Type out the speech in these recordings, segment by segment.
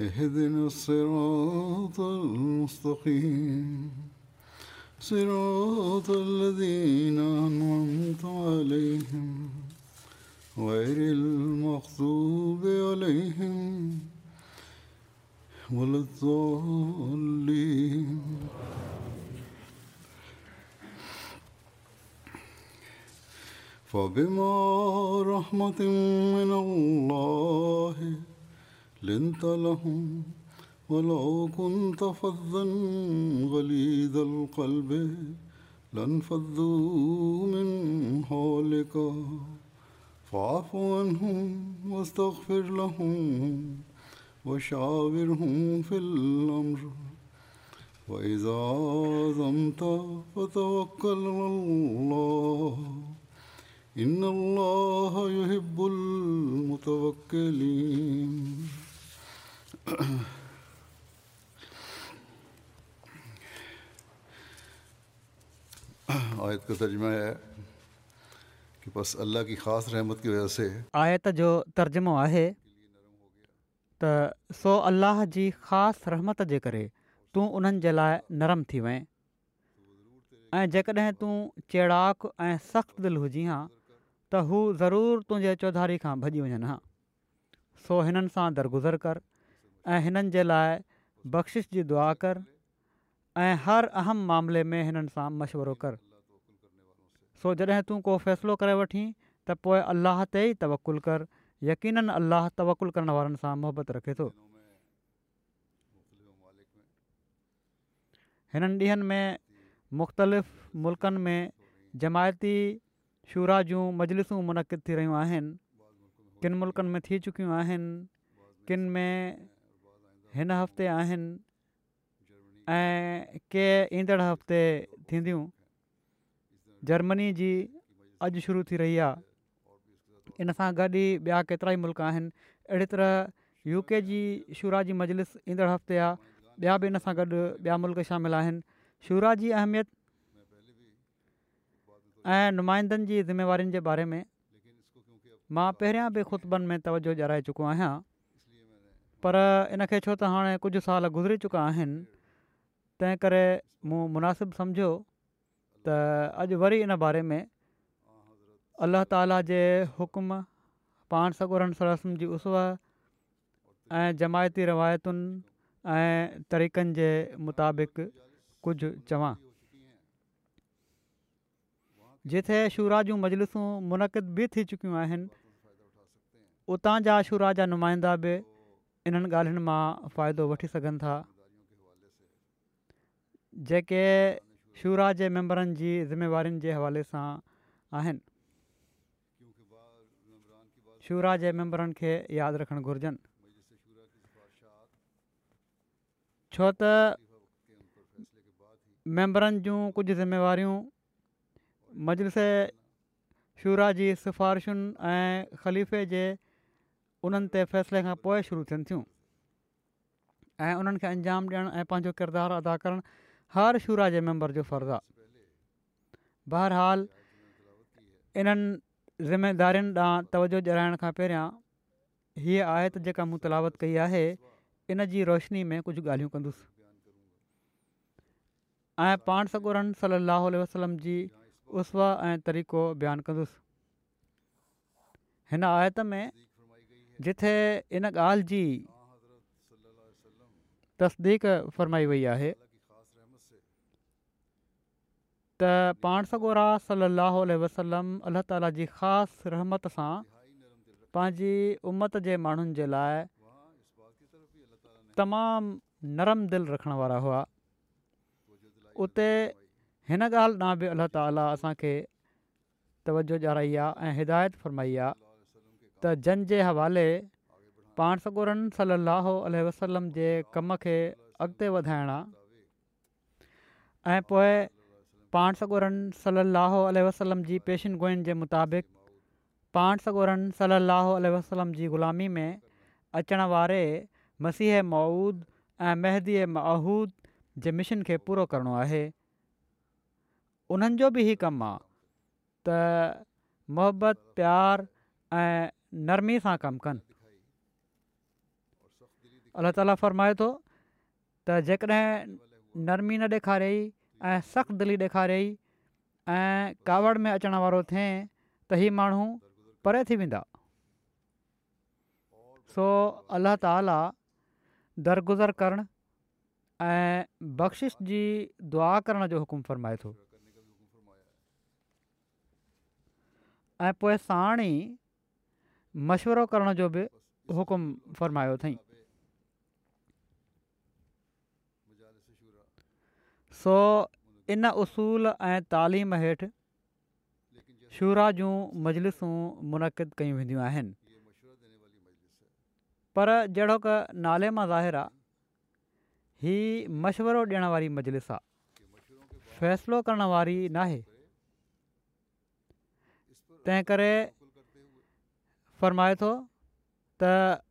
اهدنا الصراط المستقيم صراط الذين أنعمت عليهم غير المغضوب عليهم ولا الضالين فبما رحمة من الله لنت لهم ولو كنت فظا غليظ القلب لانفضوا من حولك فاعف عنهم واستغفر لهم وشاورهم في الأمر وإذا عزمت فتوكل على الله إن الله يحب المتوكلين आयत जो तर्जुमो आहे त सो अलाह जी ख़ासि रहमत जे करे तूं उन्हनि जे लाइ नरमु थी वएं ऐं जेकॾहिं तूं चेड़ाक ऐं सख़्तु दिलि हुजे हा त हू ज़रूरु तुंहिंजे चौधारी खां भॼी वञनि हा सो हिननि सां दरगुज़र कर ऐं हिननि जे लाइ बख़्शिश जी दुआ कर ऐं हर अहम मामले में हिननि सां मशवरो कर सो जॾहिं तूं को फ़ैसिलो करे वठीं त पोइ अलाह ते ई तवकुलु कर यकीननि अलाह तवकुलु करण वारनि सां मुहबत रखे थो हिननि ॾींहनि में मुख़्तलिफ़ मुल्कनि में जमायती शुरा जूं मजलिसूं मुनक़िद थी रहियूं आहिनि किनि मुल्कनि में थी चुकियूं आहिनि किन में हिन हफ़्ते आहिनि ऐं के ईंदड़ हफ़्ते थींदियूं जर्मनी जी अॼु शुरू थी रही आहे इन सां गॾु ई ॿिया केतिरा ई मुल्क आहिनि अहिड़ी तरह यू के जी शुरा जी मजलिस ईंदड़ हफ़्ते आहे ॿिया बि इन सां गॾु ॿिया मुल्क़ शामिल आहिनि शुरा जी अहमियत ऐं नुमाइंदनि जी ज़िम्मेवारियुनि जे बारे में मां पहिरियां बि ख़ुतबन में तवजो चुको आहियां पर इन इनखे छो त हाणे कुझु साल गुज़री चुका आहिनि तंहिं करे मूं मुनासिबु सम्झो त अॼु वरी इन बारे में अलाह ताला जे हुकम पाण सगुरनि सरसम रसम जी उसव ऐं जमायती रिवायतुनि ऐं तरीक़नि जे मुताबिक़ कुझु चवां जिथे शुरा जूं मजलिसूं मुनक़िद बि थी चुकियूं आहिनि उतां जा शुरा जा नुमाइंदा बि इन्हनि ॻाल्हियुनि मां फ़ाइदो वठी सघनि था जेके शूरा जे मैंबरनि जी ज़िम्मेवारियुनि जे हवाले सां आहिनि शूरा जे मैंबरनि खे यादि रखणु घुरिजनि छो त मेंबरनि जूं कुझु ज़िम्मेवारियूं मजलिस शूरा जी सिफारिशुनि ऐं ख़लीफ़े जे उन्हनि ते फ़ैसिले खां पोइ शुरू थियनि थियूं ऐं उन्हनि खे अंजाम ॾियणु ऐं पंहिंजो किरदारु अदा करणु हर शुरा जे मैंबर जो फ़र्ज़ु आहे बहरहाल इन्हनि ज़िमेदारियुनि ॾांहुं तवजो जाइण खां पहिरियां हीअ आयत जेका मूं तलावत कई आहे इन जी रोशनी में कुझु ॻाल्हियूं कंदुसि ऐं पाण सगुरनि सली वसलम जी उसवा ऐं तरीक़ो बयानु कंदुसि हिन आयत में जिथे इन ॻाल्हि जी फ़रमाई वई आहे त पाण सगोरा सलाहु वसलम अलाह ताला जी ख़ासि रहमत सां पंहिंजी उमत जे माण्हुनि जे लाइ तमामु नरम दिलि रखण वारा हुआ उते हिन ॻाल्हि ॾांहुं बि अल्ला ताला असांखे तवजो ॾाई आहे ऐं हिदायत फ़रमाई आहे त जन जे हवाले पाण सॻोरनि सलाहु वसलम जे कम खे अॻिते वधाइणा ऐं पोए पाण सगोरनि सलाह वसलम जी पेशिन गुइनि जे मुताबिक़ पाण सगोरनि सलाहु वसलम जी ग़ुलामी में अचण वारे मसीह मऊद ऐं महदीअ महूद जे मिशन खे पूरो करिणो आहे उन्हनि जो बि इहो कमु आहे त मोहबत प्यारु नरमी सां कमु कनि अलाह ताला फ़रमाए थो त जेकॾहिं नरमी न ॾेखारियईं ऐं सख़्तु दिली ॾेखारियई ऐं कावड़ में अचण वारो थिए त ई माण्हू परे थी वेंदा सो अल्ल्हा ताला दरगुज़र करणु ऐं बख़्शिश जी दुआ करण जो हुकुम फ़रमाए थो ऐं पोइ साण ई मशवरो करण जो बि हुकुम फरमायो अथई सो इन उसूल ऐं तालीम हेठि शुरा जूं मजलिसूं मुनक़िद कयूं वेंदियूं आहिनि पर जहिड़ो क नाले मां ज़ाहिर आहे ही मशवरो ॾियण वारी मजलिस आहे फ़ैसलो करण वारी नाहे तंहिं करे फ़रमाए थो त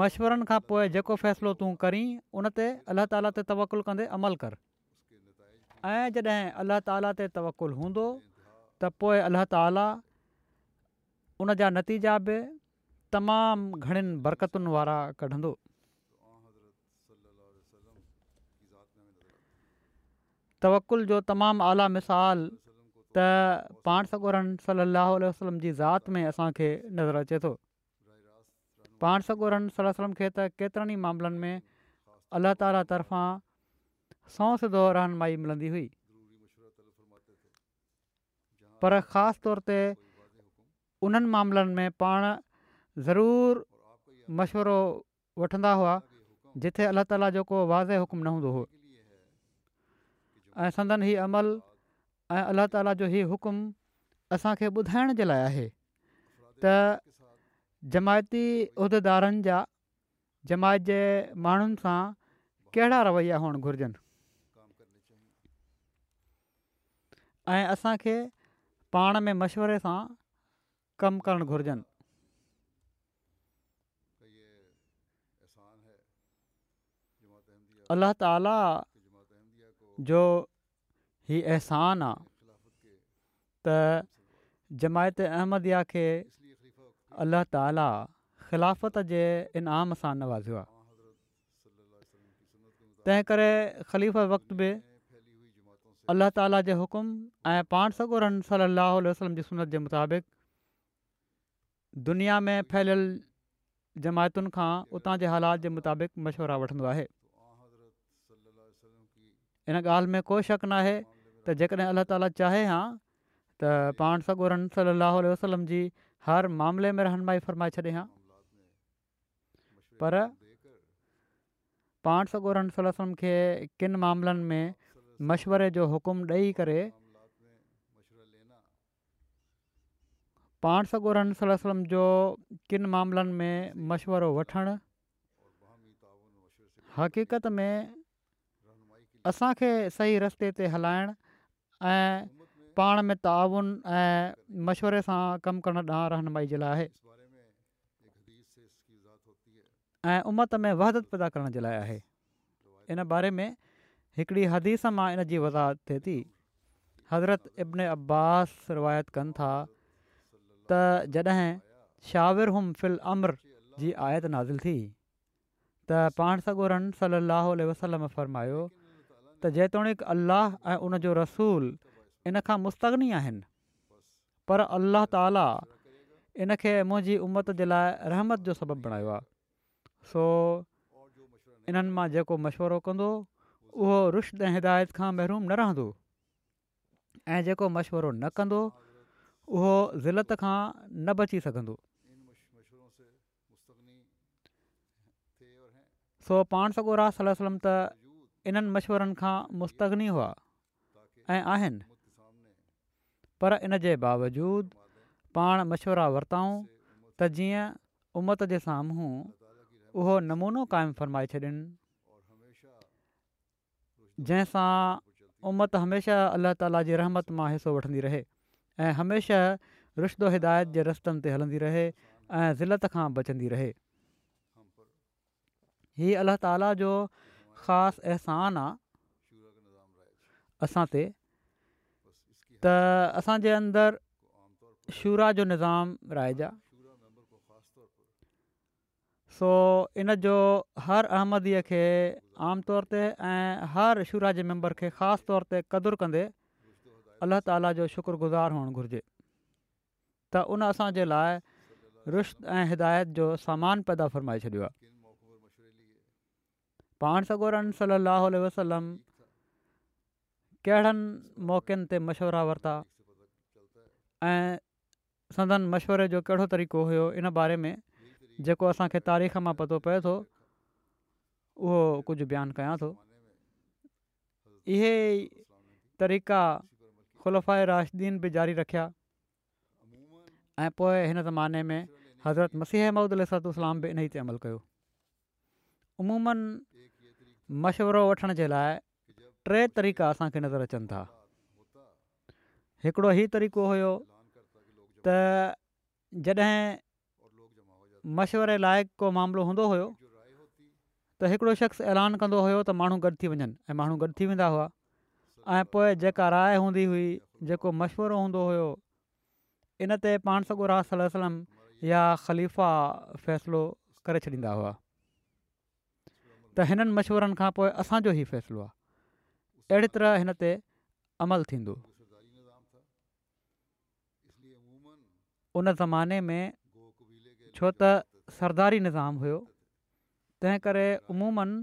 मशवरनि खां पोइ जेको फ़ैसिलो तूं करी उन ते अल्लाह ताला ते तवकुलु कंदे अमल कर ऐं जॾहिं अलाह ताला ते तवकुलु हूंदो त पोइ अलाह ताला उन जा नतीजा बि तमामु घणनि बरकतुनि वारा कढंदो तवकुल जो तमामु आला मिसालु त पाण सगोरहन सलाहु वसलम जी ज़ात में असांखे नज़र अचे थो पाण सगोरन सलम खे त केतिरनि ई मामलनि में अलाह ताली तर्फ़ां सौस दौरु रहनुमाई मिलंदी हुई पर ख़ासि तौर ते उन्हनि मामलनि में पाण ज़रूरु मशवरो वठंदा हुआ जिथे अलाह ताला जो को वाज़े हुकुमु न हूंदो हुओ ऐं संदनि हीअ अमल ऐं अलाह ताला जो हीउ हुकुम असांखे ॿुधाइण जे लाइ आहे त जमायती उहिदेदारनि जा जमायत जे माण्हुनि सां कहिड़ा रवैया हुअणु घुरिजनि ऐं असांखे पाण में मशवरे सां कमु करणु घुरिजनि ताला जो ہی अहसान आहे جماعت जमायत کے اللہ अलाह خلافت ख़िलाफ़त انعام इनाम نواز ہوا आहे तंहिं करे ख़लीफ़ वक़्त बि अलाह ताला जे हुकुम ऐं पाण सगोरनि सलाहु वसलम وسلم सूनत जे मुताबिक़ दुनिया में फैलियल जमायतुनि खां उतां हालात जे मुताबिक़ मशवरा वठंदो आहे इन ॻाल्हि में को शक न त जेकॾहिं अलाह ताली चाहे हा त पाण सगोरन सलाहु वसलम जी हर मामले में रहनुमाई फरमाए छॾे हा पर पाण सगोरन सलम खे किन मामलनि में मशवरे जो हुकुम ॾेई करे पाण सगोर सलम जो किन मामलनि में मशवरो वठणु हक़ीक़त में असांखे सही रस्ते ते हलाइणु ऐं पाण में तवन ऐं मशवरे सां कमु करण ॾांहुं रहनुमाई जे लाइ ऐं उमत में वहदद पैदा करण जे लाइ आहे इन बारे में हिकिड़ी हदीस मां इन जी वज़ाहत थिए थी हज़रत इब्न अब्बास रिवायत कनि था त जॾहिं शाविरफ़िल अमर जी आयत नाज़िल थी त पाण सॻोरनि सली अलाहु वसलम फरमायो त जेतोणीकि अल्लाह ऐं उनजो रसूल इन खां मुस्तनी आहिनि पर अल्लाह ताला इनखे मुंहिंजी उमत जे लाइ रहमत जो सबबु बणायो आहे सो इन्हनि मां जेको मशवरो कंदो उहो रुश्त ऐं हिदायत खां महरूम न रहंदो ऐं जेको मशवरो न कंदो उहो ज़िलत खां न बची सघंदो सो पाण सॻो राति त इन्हनि मशवरनि खां मुस्तगनी हुआ ऐं आहिनि पर इन जे बावजूद पाण मशवरा वरिताऊं त जीअं उमत जे साम्हूं उहो नमूनो क़ाइमु फ़रमाए छॾनि जंहिंसां उमत हमेशह अल्लाह ताला जी रहमत मां हिसो वठंदी रहे ऐं हमेशह रिश्तो हिदायत जे रस्तनि ते हलंदी रहे ऐं ज़िलत खां बचंदी रहे ही अल्लाह ताला जो ख़ासि अहसान आहे असां ते त असांजे अंदर शुरा जो निज़ाम राइज़ आहे सो इन जो हर अहमदीअ खे आम तौर ते ऐं हर शुरा जे मैंबर खे ख़ासि तौर ते क़दुरु कंदे अलाह ताला जो शुक्रगुज़ार हुअणु घुरिजे त उन असांजे लाइ रुश्त ऐं हिदायत जो सामान पैदा फ़र्माए छॾियो आहे पाण सगोरन सली लहल वसलम कहिड़नि मौक़नि ते मशवरा वरिता ऐं संदनि मशवरे जो कहिड़ो तरीक़ो हुयो इन बारे में जेको असांखे तारीख़ मां पतो पए थो उहो कुझु बयानु कयां थो इहे तरीक़ा ख़ुलफ़ा रशदीन बि जारी रखिया ऐं पोइ हिन ज़माने में हज़रत मसीह महमूद अलाम बि इन ई ते अमल कयो उमूमनि मशवरो वठण जे लाइ टे तरीक़ा असांखे नज़र अचनि था हिकिड़ो हीउ तरीक़ो हुयो त जॾहिं मशवरे लाइक़ु को मामिलो हूंदो हुयो त हिकिड़ो शख़्स ऐलान कंदो हुयो त माण्हू गॾु थी वञनि ऐं माण्हू गॾु थी वेंदा हुआ ऐं पोइ जेका राय हूंदी हुई जेको मशवरो हूंदो हुयो इन ते पाण सलम या ख़लीफ़ा फ़ैसिलो करे छॾींदा हुआ त हिननि मशवरनि खां पोइ असांजो ई फ़ैसिलो आहे अहिड़ी तरह हिन ते अमल थींदो उन ज़माने में छो त सरदारी निज़ाम हुयो तंहिं करे उमूमनि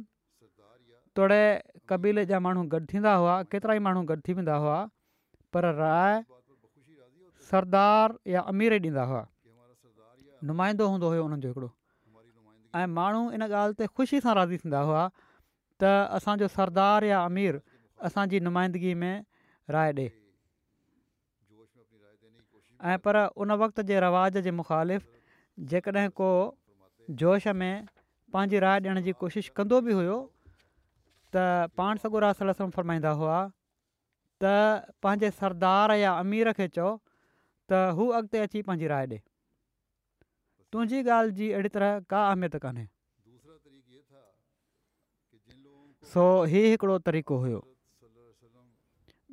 तोड़े क़बीले जा माण्हू गॾु थींदा हुआ केतिरा ई माण्हू गॾु थी वेंदा हुआ पर राय सरदार या अमीर ॾींदा हुआ नुमाइंदो हूंदो हुयो हुननि जो हिकिड़ो ऐं माण्हू इन ॻाल्हि ते ख़ुशी सां राज़ी थींदा हुआ त असांजो सरदार या अमीर असांजी नुमाइंदगी में राय ॾिए ऐं पर उन वक़्त जे रवाज जे मुख़ालिफ़ जेकॾहिं को जोश में पंहिंजी राय ॾियण जी कोशिशि कंदो बि हुओ त पाण सगुरा फ़रमाईंदा हुआ त पंहिंजे सरदार या अमीर खे चओ त हू अॻिते अची पंहिंजी राय ॾिए तुंहिंजी ॻाल्हि जी अहिड़ी तरह का अहमियत कोन्हे सो ही हिकिड़ो तरीक़ो हुयो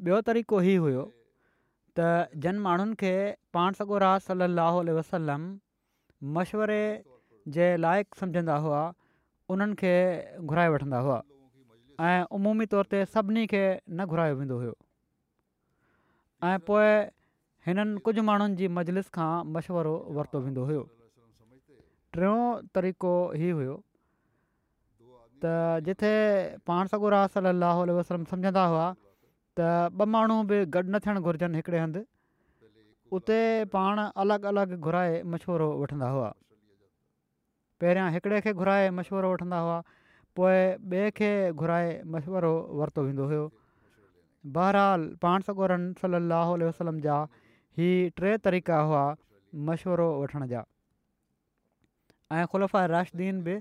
ॿियो तरीक़ो ही हुयो त जन माण्हुनि खे पाण सगोरा राज वसलम मशवरे जे लाइक़ु सम्झंदा हुआ उन्हनि खे घुराए वठंदा हुआ ऐं उमूमी तौर ते सभिनी खे न घुरायो वेंदो हुयो ऐं पोइ हिननि कुझु माण्हुनि जी मजलिस खां मशिवरो वरितो वेंदो हुयो टियों तरीक़ो ई हुयो त जिथे पाण सॻोरा सलाहु उल्ह वसलम सम्झंदा हुआ त ॿ माण्हू बि गॾु न थियणु घुरिजनि हिकिड़े हंधि उते पाण अलॻि अलॻि घुराए मशवरो वठंदा हुआ पहिरियां हिकिड़े खे घुराए मशविरो वठंदा हुआ पोइ ॿिए खे घुराए मशवरो वरितो वेंदो हुयो बहरहालु पाण सॻोरम साह वसलम जा टे तरीक़ा हुआ मशवरो वठण ऐं ख़ुलफ़ राश्दीन बि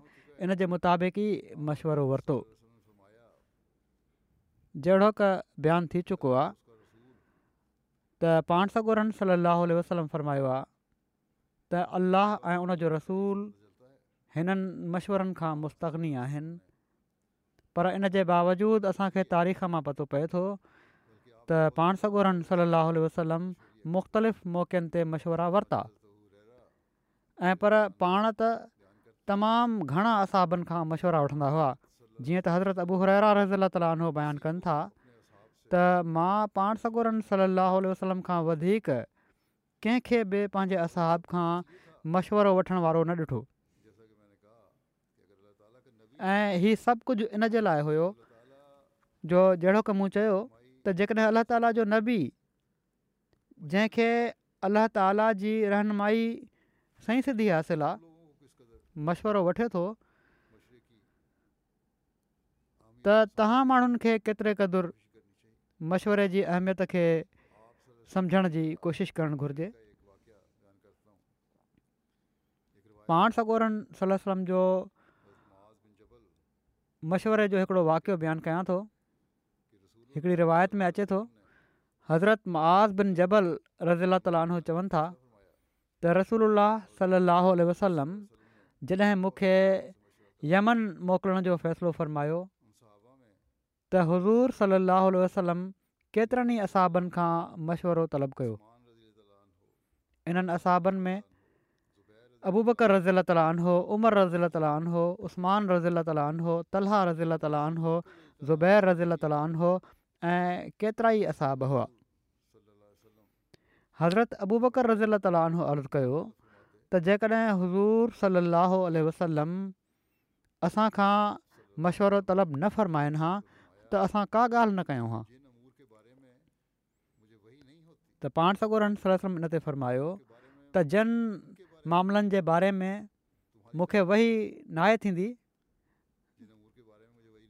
इन जे मुताबिक़ ई मशवरो वरितो जहिड़ो क बयानु थी चुको आहे त पाण सॻोरनि सलाहु वसलम फ़रमायो आहे त अल्लाह ऐं उन जो रसूलु हिननि मशवरनि खां मुस्तनी आहिनि पर इन जे बावजूदि असांखे तारीख़ मां पतो पए थो त पाण सॻोरनि सलाहु वसलम मुख़्तलिफ़ मौक़नि ते मशवरा वरिता ऐं पर पाण त तमामु घणा असाबनि खां मशवरा वठंदा हुआ जीअं त हज़रत अबू हुरैरा रज़ी अलाह ताला बयानु कनि था त मां पाण सगुरन सलाहु वसलम खां वधीक कंहिंखे बि पंहिंजे असहाब खां मशवरो वठण वारो न ॾिठो ऐं हीउ सभु कुझु इन जे लाइ हुओ जो जहिड़ो की मूं चयो त जेकॾहिं अलाह ताला जो न जंहिंखे अलाह ताला जी रहनुमाई साईं सिधी हासिलु आहे मशिवरो वठे थो त तव्हां माण्हुनि खे केतिरे क़दुरु मशवरे जी अहमियत खे सम्झण जी कोशिशि करणु घुरिजे पाण सगोरन सलम जो मशिवरे जो हिकिड़ो वाक़ियो बयानु कयां थो हिकिड़ी रिवायत में अचे थो हज़रत मआज़ बिन जबल रज़ीला तालीना चवनि था त रसूल वसलम जॾहिं मूंखे यमन मोकिलण जो फ़ैसिलो फ़र्मायो त हज़ूर सलाहु वसलम केतिरनि ई असाबनि खां मशवरो तलब कयो इन्हनि असाबनि में अबूबकर रज़ील तालन हो उमर रज़ील रज़ी ताल उस्मान रज़ील हो तलहा रज़ील तन हो ज़ुबैर रज़ील हो ऐं केतिरा ई असाब हुआ हज़रत अबूबकर रज़ीला ताली अर्ज़ु कयो त जेकॾहिं हज़ूर सली अल वसलम असांखां मशवरो तलब न फ़र्माइनि हा त असां का ॻाल्हि न कयूं हा त पाण सगोर ते फ़र्मायो त जन मामलनि जे बारे में मूंखे वही नाहे थींदी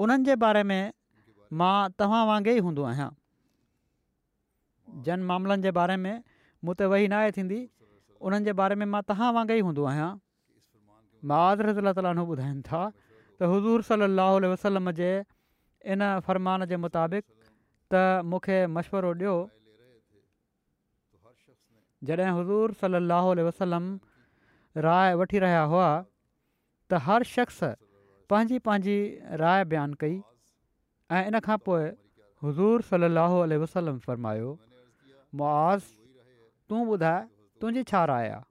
उन्हनि जे बारे में मां तव्हां वांगुरु ई हूंदो आहियां जन मामलनि जे बारे में मूं वही वेही न आहे थींदी उन्हनि जे बारे में मां तव्हां वांगुरु ई हूंदो आहियां मां आज़ रहो था त हज़ूर सलाहु वसलम जे इन फ़रमान जे मुताबिक़ त मूंखे मशवरो ॾियो जॾहिं हज़ूर सलाहु वसलम राय वठी रहिया हुआ त हर शख़्स पंहिंजी पंहिंजी राय बयानु कई ऐं इन खां पोइ हज़ूर सलाहु वसलम फ़रमायो मुआज़ तूं ॿुधाए तुंहिंजी छा राय आहे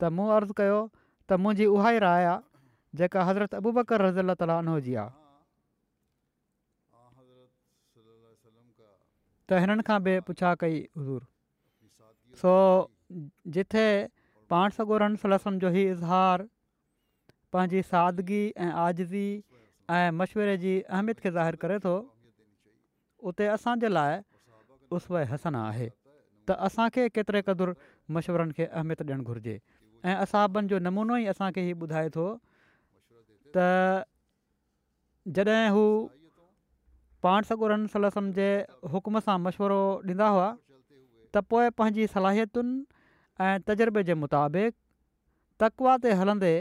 त मूं अर्ज़ु कयो त मुंहिंजी उहा ई राय आहे जेका हज़रत अबू बकर रज़ी अला तालीजी आहे त हिननि खां बि पुछा कई हज़ूर सो जिथे पाण सलसम जो ई इज़हार पंहिंजी सादगी ऐं आज़ज़ी ऐं मशवरे जी अहमियत खे ज़ाहिर करे थो उते असांजे लाइ हसन आहे त असांखे केतिरे क़दुरु मशवरनि खे अहमियत ॾियणु घुरिजे ऐं असां जो नमूनो ई असांखे हीउ ॿुधाए थो त जॾहिं हू पाण सगुरनि सलसम जे हुकम सां मशवरो ॾींदा हुआ त पोइ पंहिंजी सलाहियतुनि ऐं तजुर्बे जे मुताबिक़ तकवा ते हलंदे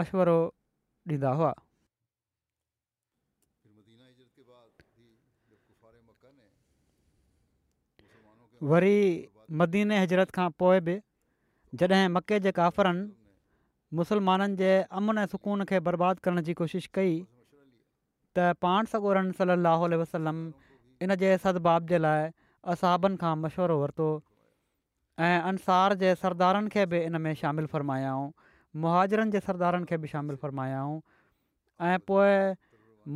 मशवरो ॾींदा हुआ वरी मदीने हजरत खां पोइ बि जॾहिं मके जे काफ़रनि मुस्लमाननि जे अमन ऐं सुकून खे बर्बादु करण जी कोशिशि कई त पाण सॻोरन सली अलाह वसलम इन जे सदबाब जे लाइ असाबनि खां मशवरो वरितो ऐं अंसार जे सरदारनि खे बि इन में शामिलु फ़रमायाऊं मुहाजरनि जे सरदारनि खे बि शामिलु फ़रमायाऊं ऐं पोइ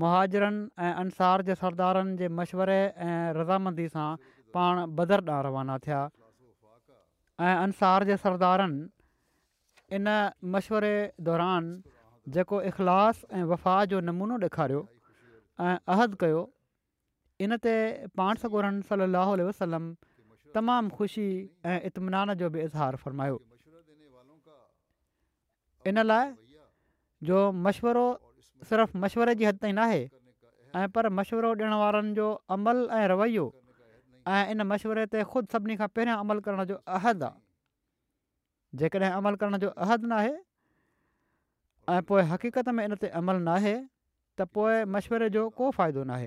मुहाजरनि ऐं अंसार जे सरदारनि जे मशवरे ऐं रज़ामंदी सां पाण बदरां रवाना थिया ऐं अंसार जे सरदारनि इन मशवरे दौरान जेको इख़लास ऐं वफ़ा जो नमूनो ॾेखारियो ऐं अहद कयो इन ते पाण सॻोरहन सली वसलम तमामु ख़ुशी ऐं इतमिनान जो बि इज़हार फ़रमायो इन लाइ जो मशवरो सिर्फ़ु मशवरे जी हद ताईं नाहे ऐं पर मशवरो ॾियण वारनि जो अमल ऐं रवैयो ऐं इन मशवरे ते ख़ुदि सभिनी खां पहिरियां अमल करण जो अहदु आहे जेकॾहिं अमल करण जो अहदु न ऐं पोइ हक़ीक़त में इन ते अमल न त पोइ मशवरे जो को फ़ाइदो न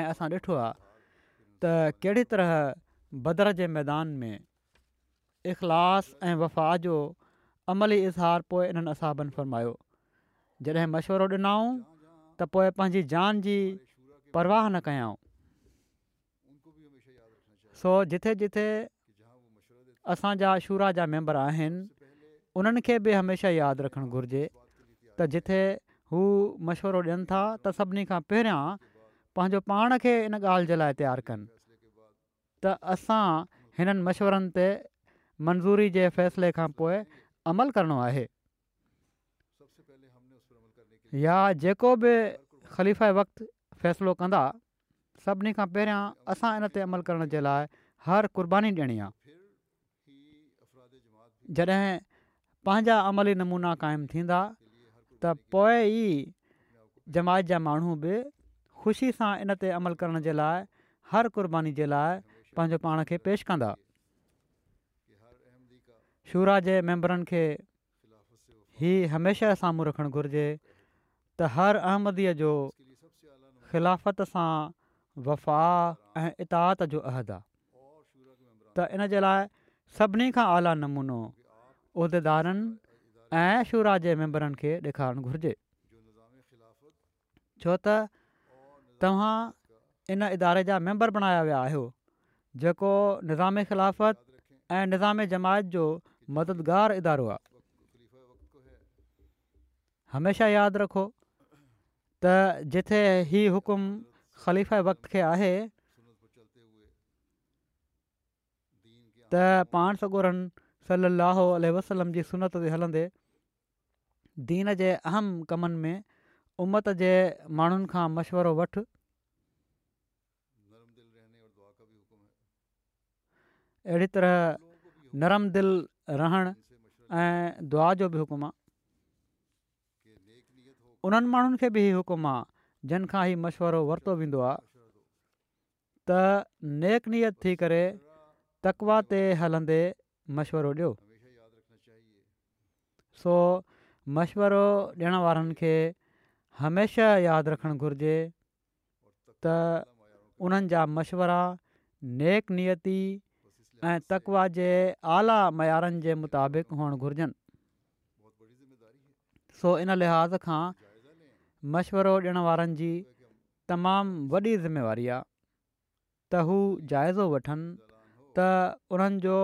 ऐं असां ॾिठो आहे त कहिड़ी तरह बदर जे मैदान में इख़लास ऐं वफ़ा जो अमली इज़हार पोइ इन्हनि असाबनि फ़र्मायो जॾहिं मशवरो ॾिनऊं त जान जी परवाह न सो जिथे जिथे असांजा शूरा जा मेंबर आहिनि उन्हनि खे बि हमेशह यादि रखणु घुरिजे त जिथे हू मशवरो ॾियनि था त सभिनी खां पहिरियां पंहिंजो पाण खे इन ॻाल्हि जे लाइ तयारु कनि त असां हिननि मशवरनि ते मंज़ूरी जे फ़ैसिले खां पोइ अमल करणो आहे या जेको बि ख़लीफ़ वक़्तु फ़ैसिलो कंदा सभिनी खां पहिरियां असां इन ते अमल करण जे लाइ हर क़ुर्बानी ॾियणी आहे जॾहिं पंहिंजा अमली नमूना क़ाइमु थींदा त पोइ ई जमायत जा माण्हू बि ख़ुशी सां इन ते अमल करण जे लाइ हर क़ुर्बानी जे लाइ पंहिंजो पाण खे पेश कंदा शुरा जे मैंबरनि खे ई हमेशह साम्हूं रखणु घुरिजे त हर अहमदीअ जो ख़िलाफ़त सां वफ़ा ऐं इतात जो अहद आहे इन जे लाइ सभिनी खां आला नमूनो उहिदेदारनि ऐं शुरा जे मैंबरनि खे ॾेखारणु घुरिजे छो त तव्हां इन इदारे जा मैंबर बणाया विया आहियो जेको निज़ाम ख़िलाफ़त ऐं निज़ाम जमायत जो मददगार इदारो आहे हमेशह यादि रखो त जिथे हीउ हुकुम ख़लीफ़ वक़्त खे आहे त पाण सगोरनि सलाहु अलसलम जी सुनत ते हलंदे दीन जे अहम कमनि में उमत जे माण्हुनि खां मशिवरो वठ अहिड़ी तरह नरम दिलि रहणु ऐं दुआ जो बि हुकुम आहे उन्हनि माण्हुनि खे बि हुकुम आहे जंहिंखां ई मशवरो वरितो वेंदो आहे त नेक नियत थी करे तकवा ते हलंदे मशवरो ॾियो सो मशवरो ॾियण वारनि खे हमेशह यादि रखणु घुरिजे त उन्हनि जा मशवरा नेक नियति ऐं तकवा जे आला मयारनि जे मुताबिक़ हुअणु घुरिजनि सो इन लिहाज़ खां मशवरो ॾियण वारनि जी तमामु वॾी ज़िम्मेवारी आहे त हू जाइज़ो वठनि त उन्हनि जो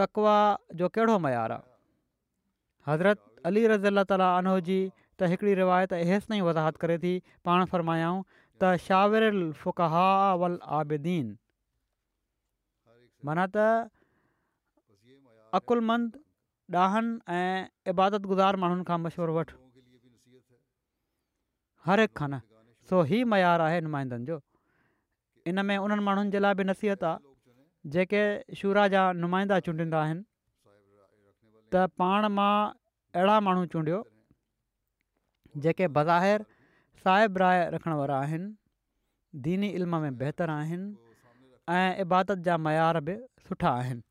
तकवा जो कहिड़ो मयारु आहे हज़रत अली रज़ा ताला अनोजी त हिकिड़ी रिवायत एसि ताईं वज़ाहत करे थी पाण फ़र्मायूं त शावर फ़ुखावल आबिदीन माना त अक़ुलमंद डाहनि ऐं इबादतगुज़ार माण्हुनि खां मशवरो वठि हर हिकु ख सो ई मयारु आहे नुमाइंदनि जो इन में उन्हनि माण्हुनि जे लाइ बि नसीहत आहे जेके शुरा जा नुमाइंदा चूंडींदा आहिनि त पाण मां अहिड़ा माण्हू चूंडियो जेके बज़ाहिर साहिब राय रखण वारा आहिनि दीनी इल्म में बहितरु आहिनि इबादत जा मयार बि सुठा आहिनि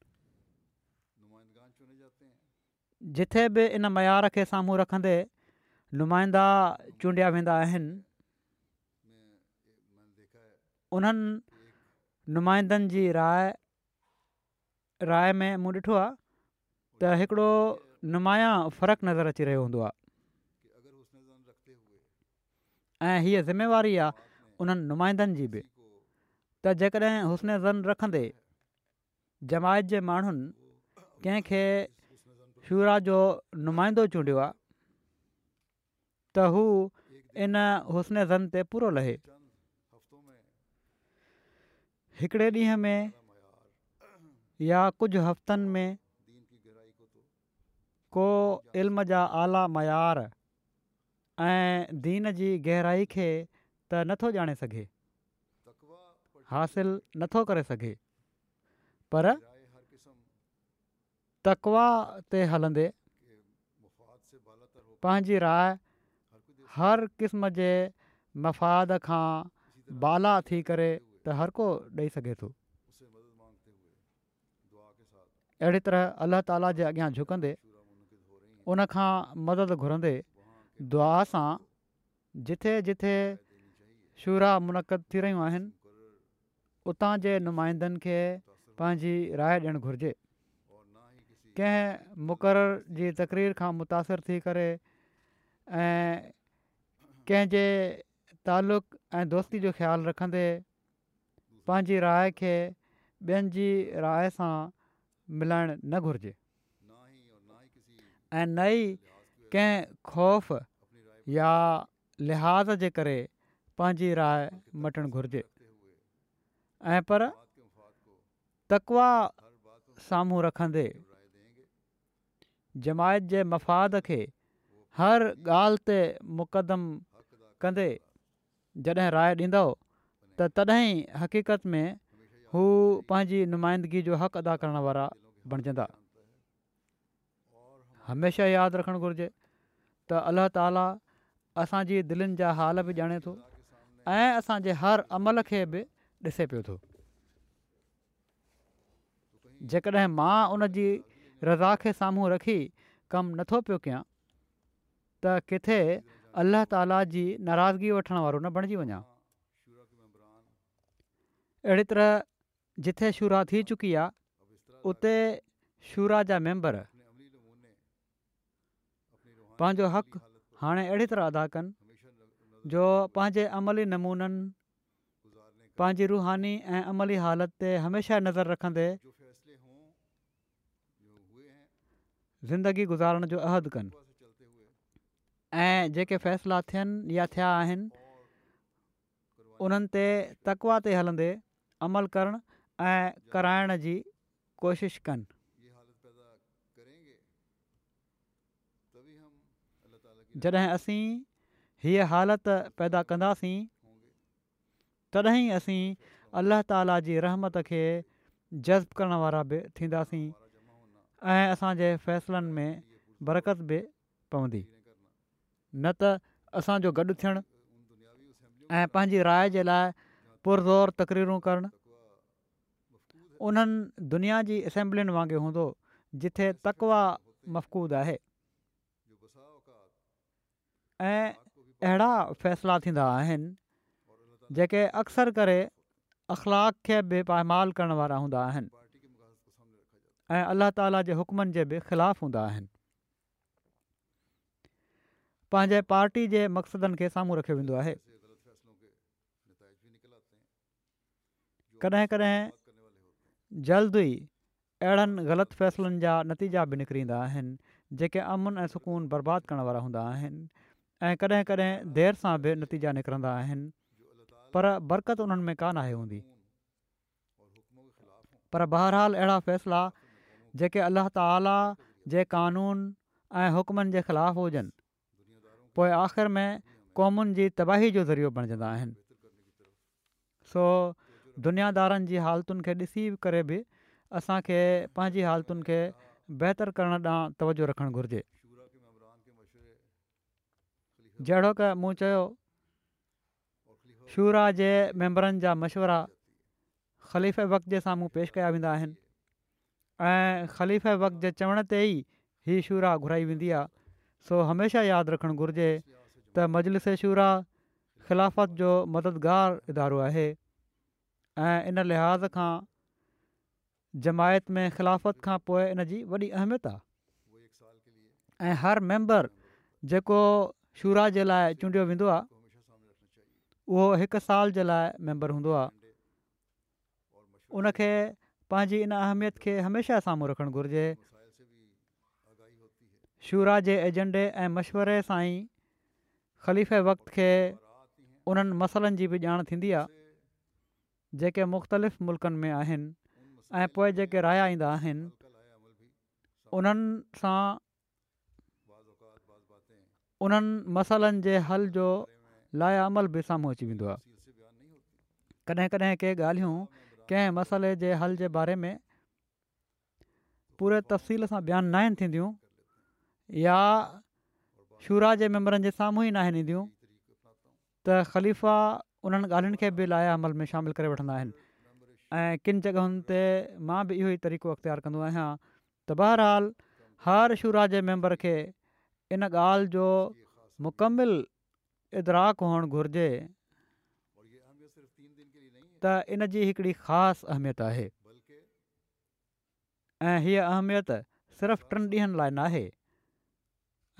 जिथे बि इन मयार खे साम्हूं रखंदे नुमाइंदा चूंडिया वेंदा आहिनि उन्हनि नुमाइंदनि जी राय राय में मूं ॾिठो आहे त हिकिड़ो नुमाया फ़र्क़ु नज़र अची रहियो हूंदो आहे ऐं हीअ ज़िमेवारी आहे उन्हनि नुमाइंदनि जी बि त जेकॾहिं हुस्न जन रखंदे जमायत जे माण्हुनि कंहिंखे शूरा जो नुमाइंदो चूंडियो आहे त हू इन ज़न ते पूरो लहे हिकिड़े ॾींहुं में या कुझु हफ़्तनि में को इल्म जा आला मयार ऐं दीन जी गहराई खे त नथो ॼाणे सघे हासिलु नथो करे सघे पर ते हलंदे पंहिंजी राय हर क़िस्म जे मफ़ाद खां बाला थी करे त हर को ॾेई सघे थो अहिड़ी तरह अलाह ताला जे अॻियां झुकंदे उनखां मदद घुरंदे दुआ सां जिथे जिथे शूरा मुनक़द थी रहियूं आहिनि उतां जे नुमाइंदनि खे पंहिंजी राय ॾियणु घुरिजे कंहिं मुक़रर जी तकरीर खां मुतासिरु थी करे ऐं कंहिंजे तालुक़ ऐं दोस्ती जो ख़्यालु रखंदे पंहिंजी राय खे ॿियनि जी राय सां मिलाइणु न घुरिजे ऐं न ई कंहिं ख़ौफ़ या लिहाज़ जे करे पंहिंजी राय मटणु घुरिजे ऐं पर तकवा साम्हूं रखंदे जमायत जे मफ़ाद खे हर ॻाल्हि ते मुक़दमु कंदे जॾहिं राय ॾींदो त तॾहिं हक़ीक़त में हू पंहिंजी नुमाइंदगी जो हक़ अदा करण वारा बणजंदा हमेशह यादि रखणु घुरिजे त अल्लाह ताला असांजी दिलनि जा हाल बि ॼाणे थो ऐं असांजे हर अमल खे बि ॾिसे पियो थो जेकॾहिं मां उन जी रज़ा खे साम्हूं रखी कमु नथो पियो कयां त किथे अल्लाह ताला जी नाराज़गी वठण वारो न बणिजी वञा अहिड़ी तरह जिथे शुरा थी चुकी आहे उते शुरा जा मेंबर पंहिंजो हक़ हाणे अहिड़ी तरह अदा कनि जो पंहिंजे अमली नमूननि पंहिंजी रुहानी ऐं अमली हालति ते हमेशह नज़र रखंदे ज़िंदगी गुज़ारण जो अहद कनि ऐं जेके फ़ैसिला थियनि या थिया आहिनि उन्हनि ते तकवा ते हलंदे अमल करणु ऐं कराइण जी कोशिश कनि जॾहिं असीं हीअ हालति पैदा कंदासीं तॾहिं असीं अलाह ताला जी रहमत खे जज़्बु करण वारा बि थींदासीं ऐं असांजे फ़ैसिलनि में बरक़त बि पवंदी न त असांजो गॾु थियणु ऐं पंहिंजी राय जे लाइ पुरज़ोर तकरीरूं करणु उन्हनि दुनिया जी असैम्बलीनि वांगुरु हूंदो जिथे तकवा मफ़कूद आहे ऐं अहिड़ा फ़ैसिला थींदा आहिनि जेके अक्सर करे अख़लाक खे बि पैमालु करण वारा हूंदा आहिनि ऐं अलाह ताला जे हुकमनि जे बि ख़िलाफ़ु हूंदा पंहिंजे पाटी जे मक़सदनि खे साम्हूं रखियो वेंदो आहे कॾहिं कॾहिं जल्द ई अहिड़नि ग़लति फ़ैसिलनि जा नतीजा बि निकिरींदा आहिनि जेके अमन ऐं सुकून बर्बादु करण वारा हूंदा आहिनि ऐं कॾहिं कॾहिं देरि सां बि नतीजा निकिरंदा आहिनि पर बरकत उन्हनि में कान आहे हूंदी पर बहरहाल अहिड़ा फ़ैसिला जेके अलाह ताला जे कानून ऐं हुकमनि जे ख़िलाफ़ु हुजनि पोइ आख़िरि में क़ौमुनि जी तबाही जो ज़रियो बणजंदा आहिनि सो दुनियादारनि जी हालतुनि खे ॾिसी करे बि असांखे पंहिंजी हालतुनि खे बहितरु करण ॾांहुं तवजो रखणु घुरिजे जहिड़ो क मूं चयो शूरा जे मैंबरनि जा मशवरा ख़लीफ़े वक़्त जे साम्हूं पेश कया वेंदा आहिनि ऐं वक़्त जे चवण ते ई हीउ शूरा घुराई वेंदी आहे सो हमेशह यादि रखणु घुरिजे त मजलिस शूर ख़िलाफ़त जो मददगार इदारो आहे ऐं इन लिहाज़ खां जमायत में ख़िलाफ़त खां पोइ इन जी वॾी अहमियत आहे ऐं हर मेंबर जेको शूरा जे लाइ चूंडियो वेंदो आहे उहो हिकु साल जे लाइ मेंबर हूंदो आहे उनखे पंहिंजी इन अहमियत खे हमेशह साम्हूं रखणु घुरिजे शूरा जे एजेंडे ऐं मशवरे सां ई ख़लीफ़े वक़्त खे उन्हनि मसइलनि जी बि ॼाण थींदी आहे जेके मुख़्तलिफ़ मुल्कनि में आहिनि ऐं पोइ जेके रायां ईंदा आहिनि उन्हनि सां उन्हनि मसइलनि जे हल जो लाया अमल बि साम्हूं अची वेंदो आहे कॾहिं कॾहिं के ॻाल्हियूं कंहिं मसइले जे हल जे बारे में पूरे तफ़सील सां बयान न आहिनि या शूरा जे मैंबरनि जे साम्हूं ई न ईंदियूं त ख़लीफ़ा उन्हनि ॻाल्हियुनि खे बि लाइ अमल में शामिलु करे वठंदा आहिनि ऐं किन जॻहियुनि ते मां बि इहो ई तरीक़ो अख़्तियार कंदो आहियां त हर शूरा जे मैंबर खे इन ॻाल्हि जो मुकमिल इदराक हुअणु घुरिजे त इन जी हिकिड़ी ख़ासि अहमियत आहे ऐं हीअ अहमियत सिर्फ़ु टिनि लाइ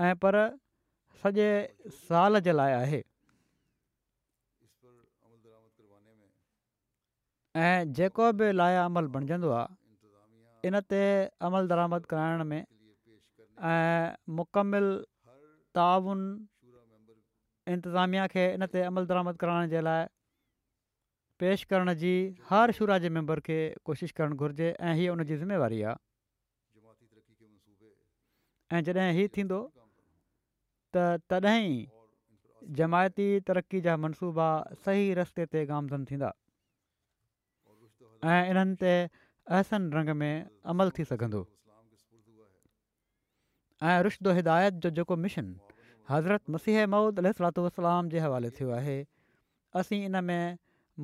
ऐं पर सॼे साल जे लाइ आहे ऐं जेको बि लाइ अमल बणिजंदो आहे इन ते अमल दरामद कराइण में ऐं मुकमिल ताउन इंतिज़ामिया खे इन ते अमल दरामद कराइण जे लाइ पेशि करण जी हर शुरा जे मैंबर खे कोशिशि करणु घुरिजे ऐं हीअ उन ज़िमेवारी आहे ऐं जॾहिं हीउ थींदो त तॾहिं जमायती तरक़ी जा मनसूबा सही रस्ते ते गामज़न थींदा ऐं इन्हनि ते अहसन रंग में अमल थी सघंदो ऐं रिश्तो हिदायत जो जेको मिशन हज़रत मसीह महुूद अलातलाम जे हवाले थियो आहे असीं इन में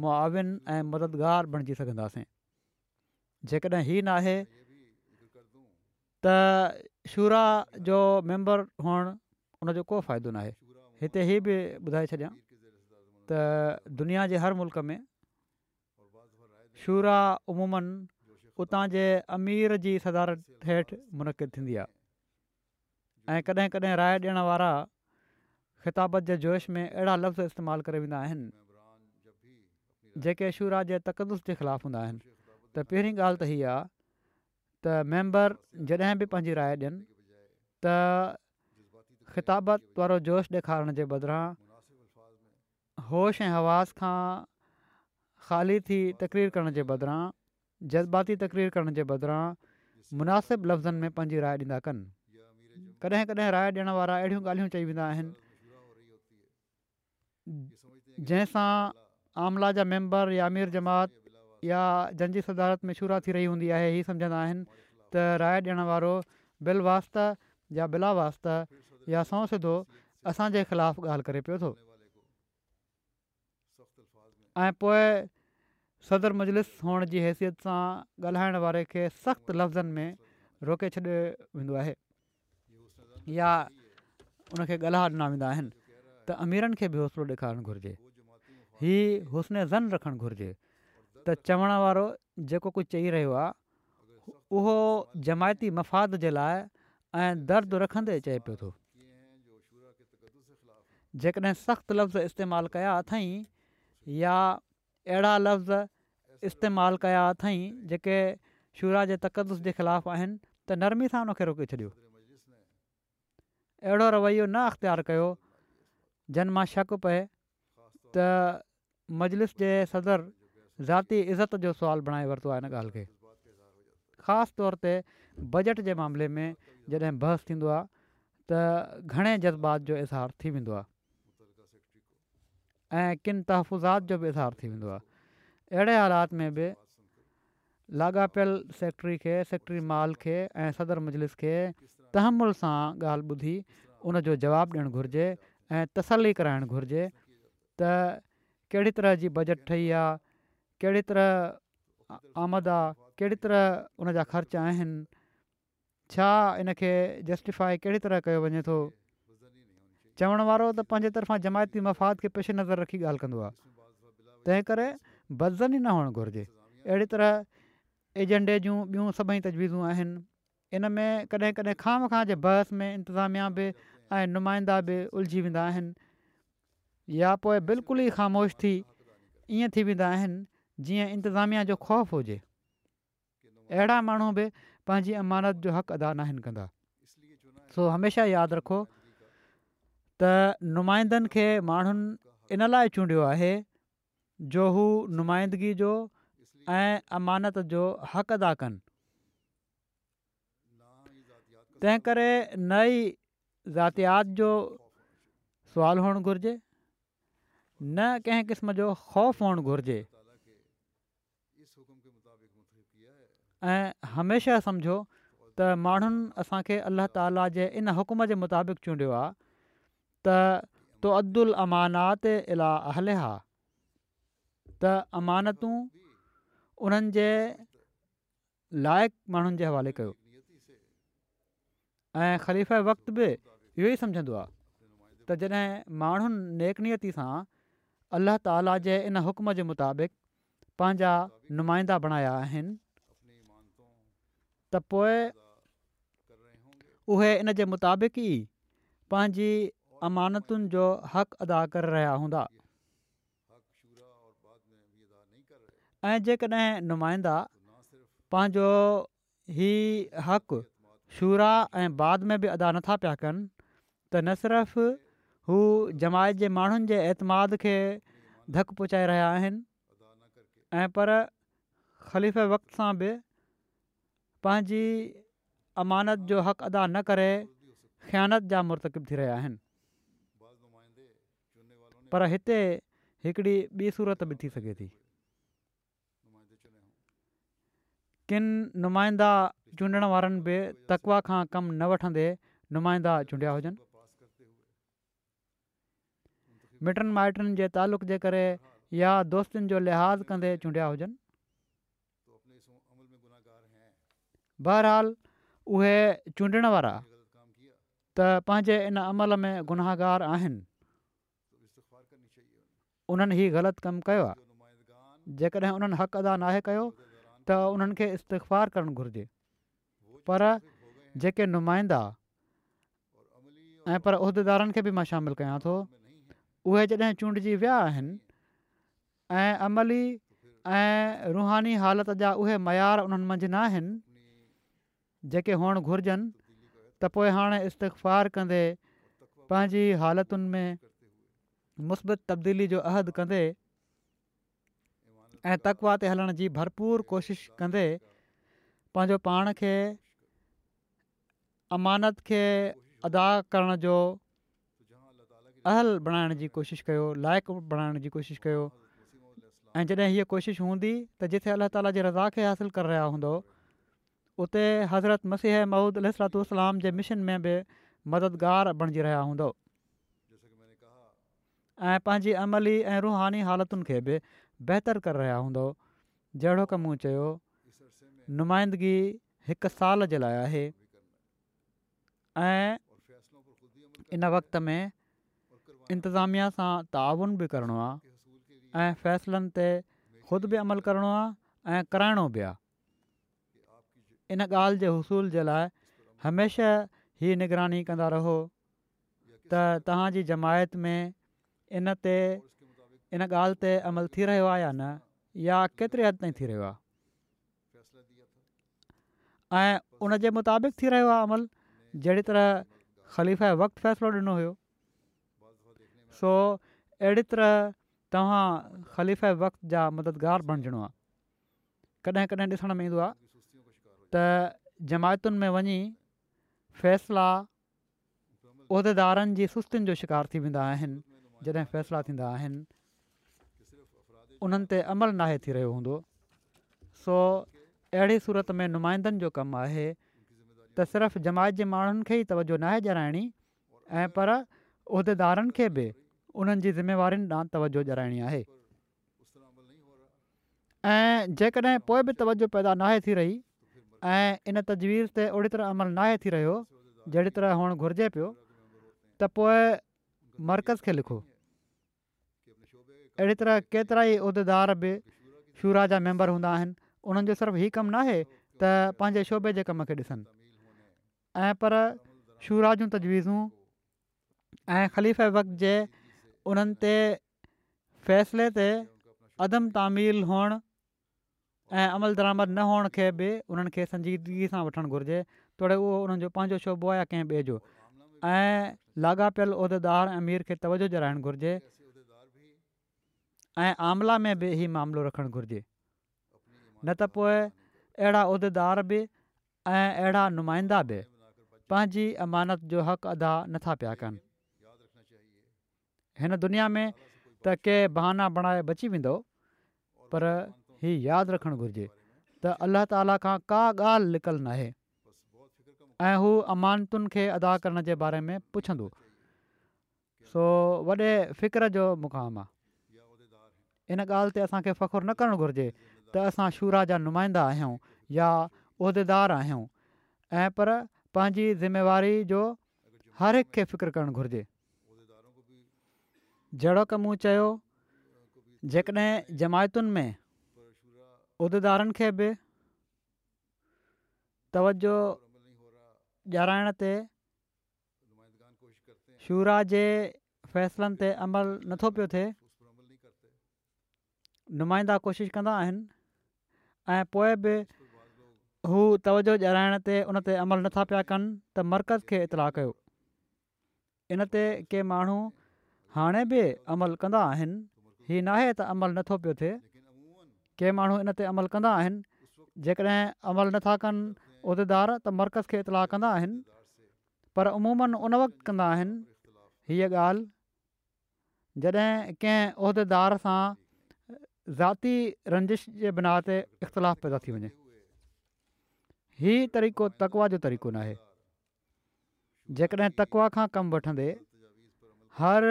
मुआिन ऐं मददगार बणिजी सघंदासीं जेकॾहिं ही नाहे त शूरा जो मैंबर हुअणु उन जो को फ़ाइदो न आहे हिते इहे बि ॿुधाए छॾिया त दुनिया जे हर मुल्क में शूरा अमूमनि उतां जे अमीर जी सदारत हेठि मुनक़िद थींदी आहे ऐं कॾहिं कॾहिं राय ॾियण वारा ख़िताबत जे जोश में अहिड़ा लफ़्ज़ इस्तेमालु करे वेंदा आहिनि जेके शूरा जे तकदुस जे ख़िलाफ़ु हूंदा आहिनि त पहिरीं ॻाल्हि त हीअ आहे त मेंबर जॾहिं बि पंहिंजी राय ॾियनि ख़िताबत वारो जोश ॾेखारण जे बदिरां होश ऐं हवास खां ख़ाली थी तक़रीर करण जे बदिरां जज़्बाती तकरीर करण जे बदिरां मुनासिबु लफ़्ज़नि में पंहिंजी राय ॾींदा कनि कॾहिं कॾहिं राय ॾियण वारा अहिड़ियूं ॻाल्हियूं चई वेंदा आहिनि जंहिंसां आमला जा मेंबर या अमीर जमात या जंजी सदारत में मशूरा थी रही हूंदी आहे इहे सम्झंदा आहिनि त राय ॾियणु वारो बिल वास्त या बिला वास्त या सौ सिधो असांजे ख़िलाफ़ु ॻाल्हि करे पियो थो ऐं पोइ सदर मुजलिस हुअण जी हैसियत सां ॻाल्हाइण वारे खे सख़्तु लफ़्ज़नि में रोके छॾियो वेंदो आहे या उनखे ॻाल्हा ॾिना वेंदा आहिनि त अमीरनि खे बि हौसलो ॾेखारणु घुरिजे ही हुस्ने ज़न रखणु घुरिजे त चवण वारो जेको कुझु चई रहियो आहे उहो जमायती मफ़ाद जे लाइ ऐं रखंदे चए पियो थो जेकॾहिं सख़्तु लफ़्ज़ इस्तेमालु कया अथई या अहिड़ा लफ़्ज़ इस्तेमालु कया अथई जेके शुरा जे तक़दस जे ख़िलाफ़ आहिनि त नरमी सां उनखे रोके छॾियो अहिड़ो रवैयो न अख़्तियारु कयो जन मां शक पए त मजलिस जे सदर ज़ाती इज़त जो सुवालु बणाए वरितो आहे इन ॻाल्हि खे ख़ासि तौर ते बजट जे मामले में जॾहिं बहस थींदो आहे त घणे जज़्बात जो इज़हारु थी वेंदो आहे ऐं किन तहफ़ुज़ात जो बि इज़ार थी वेंदो आहे अहिड़े हालात में बि लाॻापियल सेक्ट्री खे सेक्ट्री माल खे ऐं सदर मुजलिस खे तहमुल सां ॻाल्हि ॿुधी उन जो जवाबु ॾियणु घुरिजे ऐं तसली कराइणु घुरिजे त कहिड़ी तरह जी बजट ठही आहे कहिड़ी तरह आमद आहे कहिड़ी तरह उन जा ख़र्च आहिनि छा इनखे जस्टिफाए कहिड़ी तरह कयो वञे थो चवण वारो त पंहिंजे तरफ़ां जमायती मफ़ाद खे पेश नज़र रखी ॻाल्हि कंदो आहे तंहिं करे वज़न ई न हुअणु घुरिजे अहिड़ी तरह एजेंडे जूं ॿियूं सभई तजवीज़ूं आहिनि इन में कॾहिं कॾहिं ख़ाम खां जे बहस में इंतिज़ामिया बि ऐं नुमाइंदा बि उलझी वेंदा आहिनि या पोइ बिल्कुलु ई ख़ामोश थी ईअं थी वेंदा आहिनि जीअं इंतिज़ामिया जो ख़ौफ़ हुजे अहिड़ा माण्हू बि पंहिंजी अमानत जो हक़ अदा न आहिनि कंदा सो हमेशह यादि रखो त नुमाइदनि खे माण्हुनि इन लाइ चूंडियो आहे जो हू नुमाइदगी जो ऐं अमानत जो हक़ अदा कनि तंहिं करे नई ज़ातियात जो सुवाल हुअणु घुरिजे न कंहिं क़िस्म जो ख़ौफ़ हुअणु घुरिजे ऐं हमेशह सम्झो त माण्हुनि असांखे अल्ला ताला जे इन हुकुम जे मुताबिक़ चूंडियो आहे त तो अब्दुल अमानात इला हले हा त अमानतूं उन्हनि जे लाइक़ु माण्हुनि जे हवाले कयो ऐं ख़लीफ़ वक़्त बि इहो ई सम्झंदो आहे त जॾहिं माण्हुनि नेकनियती सां अलाह ताला जे इन हुकम जे मुताबिक़ पंहिंजा नुमाइंदा बणाया आहिनि त इन जे मुताबिक़ ई पंहिंजी अमानतुनि जो हक़ अदा करे रहिया हूंदा ऐं जेकॾहिं नुमाइंदा पंहिंजो ही हक़ शूरा ऐं बाद में बि अदा नथा पिया कनि त न सिर्फ़ु हू जमायत जे माण्हुनि जे एतमाद खे धकु पहुचाए रहिया आहिनि पर ख़लीफ़े वक़्त सां बि पंहिंजी अमानत जो हक़ अदा न करे ख़्यानत जा मुर्तकिब थी रहिया आहिनि पर हिते हिकिड़ी ॿी सूरत बि थी सघे थी किन नुमाइंदा चूंडण वारनि बि तकवा खां कमु न वठंदे नुमाइंदा चूंडिया हुजनि मिटनि माइटनि जे तालुक़ जे करे या दोस्तनि जो लिहाज़ कंदे चूंडिया हुजनि बहरहाल उहे चूंडण वारा त पंहिंजे इन अमल में गुनाहगार आहिनि उन्हनि ई ग़लति कमु कयो आहे जेकॾहिं उन्हनि हक़ अदा नाहे कयो त उन्हनि खे इस्तफ़ारु करणु घुरिजे पर जेके नुमाइंदा ऐं पर उहिदेदारनि खे बि मां शामिलु कयां थो उहे जॾहिं चूंडजी विया आहिनि अमली ऐं रूहानी हालति जा उहे मयार उन्हनि मंझि न आहिनि जेके हुअणु घुरिजनि त पोइ हाणे इस्तिफ़ारु कंदे में मुस्बत तब्दीली जो अहद कंदे ऐं तकवा ते हलण जी भरपूर कोशिशि कंदे पंहिंजो पाण खे अमानत खे अदा करण जो अहल बणाइण जी कोशिशि कयो लाइक़ु बणाइण जी कोशिशि कयो ऐं जॾहिं हीअ कोशिशि हूंदी त जिथे अलाह ताला जी रज़ा खे हासिलु करे रहिया हूंदो उते हज़रत मसीह महूद अल सलातुसलाम जे मिशन में बि मददगार बणिजी रहिया हूंदो ऐं पंहिंजी अमली ऐं रुहानी हालतुनि खे बि बहितरु करे रहिया हूंदो जहिड़ो की मूं चयो नुमाइंदगी हिकु साल जे लाइ आहे इन वक़्त में इंतिज़ामिया सां ताउन बि करिणो आहे ऐं फ़ैसिलनि ते ख़ुदि बि अमल करिणो आहे ऐं कराइणो बि इन ॻाल्हि जे हुसूल जे लाइ हमेशह ई निगरानी कंदा रहो त जमायत में इन ते इन ॻाल्हि ते अमल थी रहियो आहे या न या केतिरे हदि ताईं थी रहियो आहे ऐं उन मुताबिक़ थी रहियो आहे अमल जहिड़ी तरह ख़लीफ़ वक़्तु फ़ैसिलो ॾिनो हुयो सो अहिड़ी तरह तव्हां ख़लीफ़ वक़्त जा मददगार बणजणो आहे कॾहिं कॾहिं ॾिसण में ईंदो आहे त में वञी फ़ैसिला उहिदेदारनि जी सुस्तियुनि जो शिकार थी वेंदा आहिनि जॾहिं फ़ैसिला थींदा आहिनि अमल नाहे थी रहियो हूंदो सो अहिड़ी सूरत में नुमाइंदनि जो कमु आहे त सिर्फ़ु जमाइत जे माण्हुनि खे ई तवजो नाहे ऐं पर उहिदेदारनि खे बि उन्हनि जी ज़िम्मेवारियुनि ॾांहुं तवजो ॼराइणी आहे ऐं जेकॾहिं पोइ बि तवजो पैदा नाहे थी रही ऐं इन तजवीज़ ते ओड़ी तरह अमल नाहे थी रहियो जहिड़ी तरह हुअणु घुरिजे पियो त मर्कज़ खे लिखो अहिड़ी तरह केतिरा ई उहिदेदार बि शूरा जा मेंबर हूंदा आहिनि उन्हनि जो सिर्फ़ु हीअ कमु नाहे त पंहिंजे शोबे जे कम खे ॾिसनि ऐं पर शूरा जूं तजवीज़ूं ऐं ख़लीफ़े वक़्त जे उन्हनि ते फ़ैसिले ते अदम तामील हुअण ऐं अमल दरामद न हुअण खे बि उन्हनि खे संजीदगी सां वठणु घुरिजे तोड़े उहो उन्हनि जो पंहिंजो शोबो आहे या कंहिं ॿिए जो ऐं लाॻापियल उहिदेदार ऐं अमीर खे तवजो जराइणु घुरिजे ऐं आमला में बि इहो मामिलो रखणु घुरिजे न त पोइ अहिड़ा उहिदेदार बि ऐं अहिड़ा नुमाइंदा बि पंहिंजी अमानत जो हक़ अदा नथा पिया कनि हिन दुनिया में त कंहिं बहाना बणाए बची वेंदो पर हीउ यादि रखणु घुरिजे त अलाह ताला खां का ॻाल्हि लिकल नाहे ऐं हू अमानतुनि खे अदा करण जे बारे में पुछंदो सो वॾे फ़िक्र जो मुक़ामु आहे इन ॻाल्हि ते असांखे फ़खुरु न करणु घुरिजे त असां शूरा जा नुमाइंदा आहियूं या उहिदेदार आहियूं ऐं पर पंहिंजी ज़िम्मेवारी जो हरहिक खे फ़िक्रु करणु घुरिजे जहिड़ो क मूं चयो जेकॾहिं जमायतुनि में उहिदेदारनि खे बि तवजो ॼाराइण ते शूरा जे फ़ैसिलनि ते अमल नथो पियो थिए नुमाइंदा कोशिशि कंदा आहिनि ऐं पोइ बि हू तवजो ॼाणाइण ते उन ते अमल नथा पिया कनि त मर्कज़ खे इतलाउ कयो इन ते के माण्हू हाणे बि अमल कंदा आहिनि हीउ न त अमल नथो पियो थिए के माण्हू इन ते अमल कंदा आहिनि जेकॾहिं अमल नथा कनि उहिदेदार त मर्कज़ खे इतलाउ कंदा आहिनि पर अमूमनि उन वक़्तु कंदा आहिनि हीअ ॻाल्हि जॾहिं कंहिं उहिदेदार सां ज़ाती रंजिश जे बिना ते इख़्तिलाफ़ु पैदा थी वञे हीउ तरीक़ो तकवा जो तरीक़ो न आहे जेकॾहिं तकवा खां कमु वठंदे हर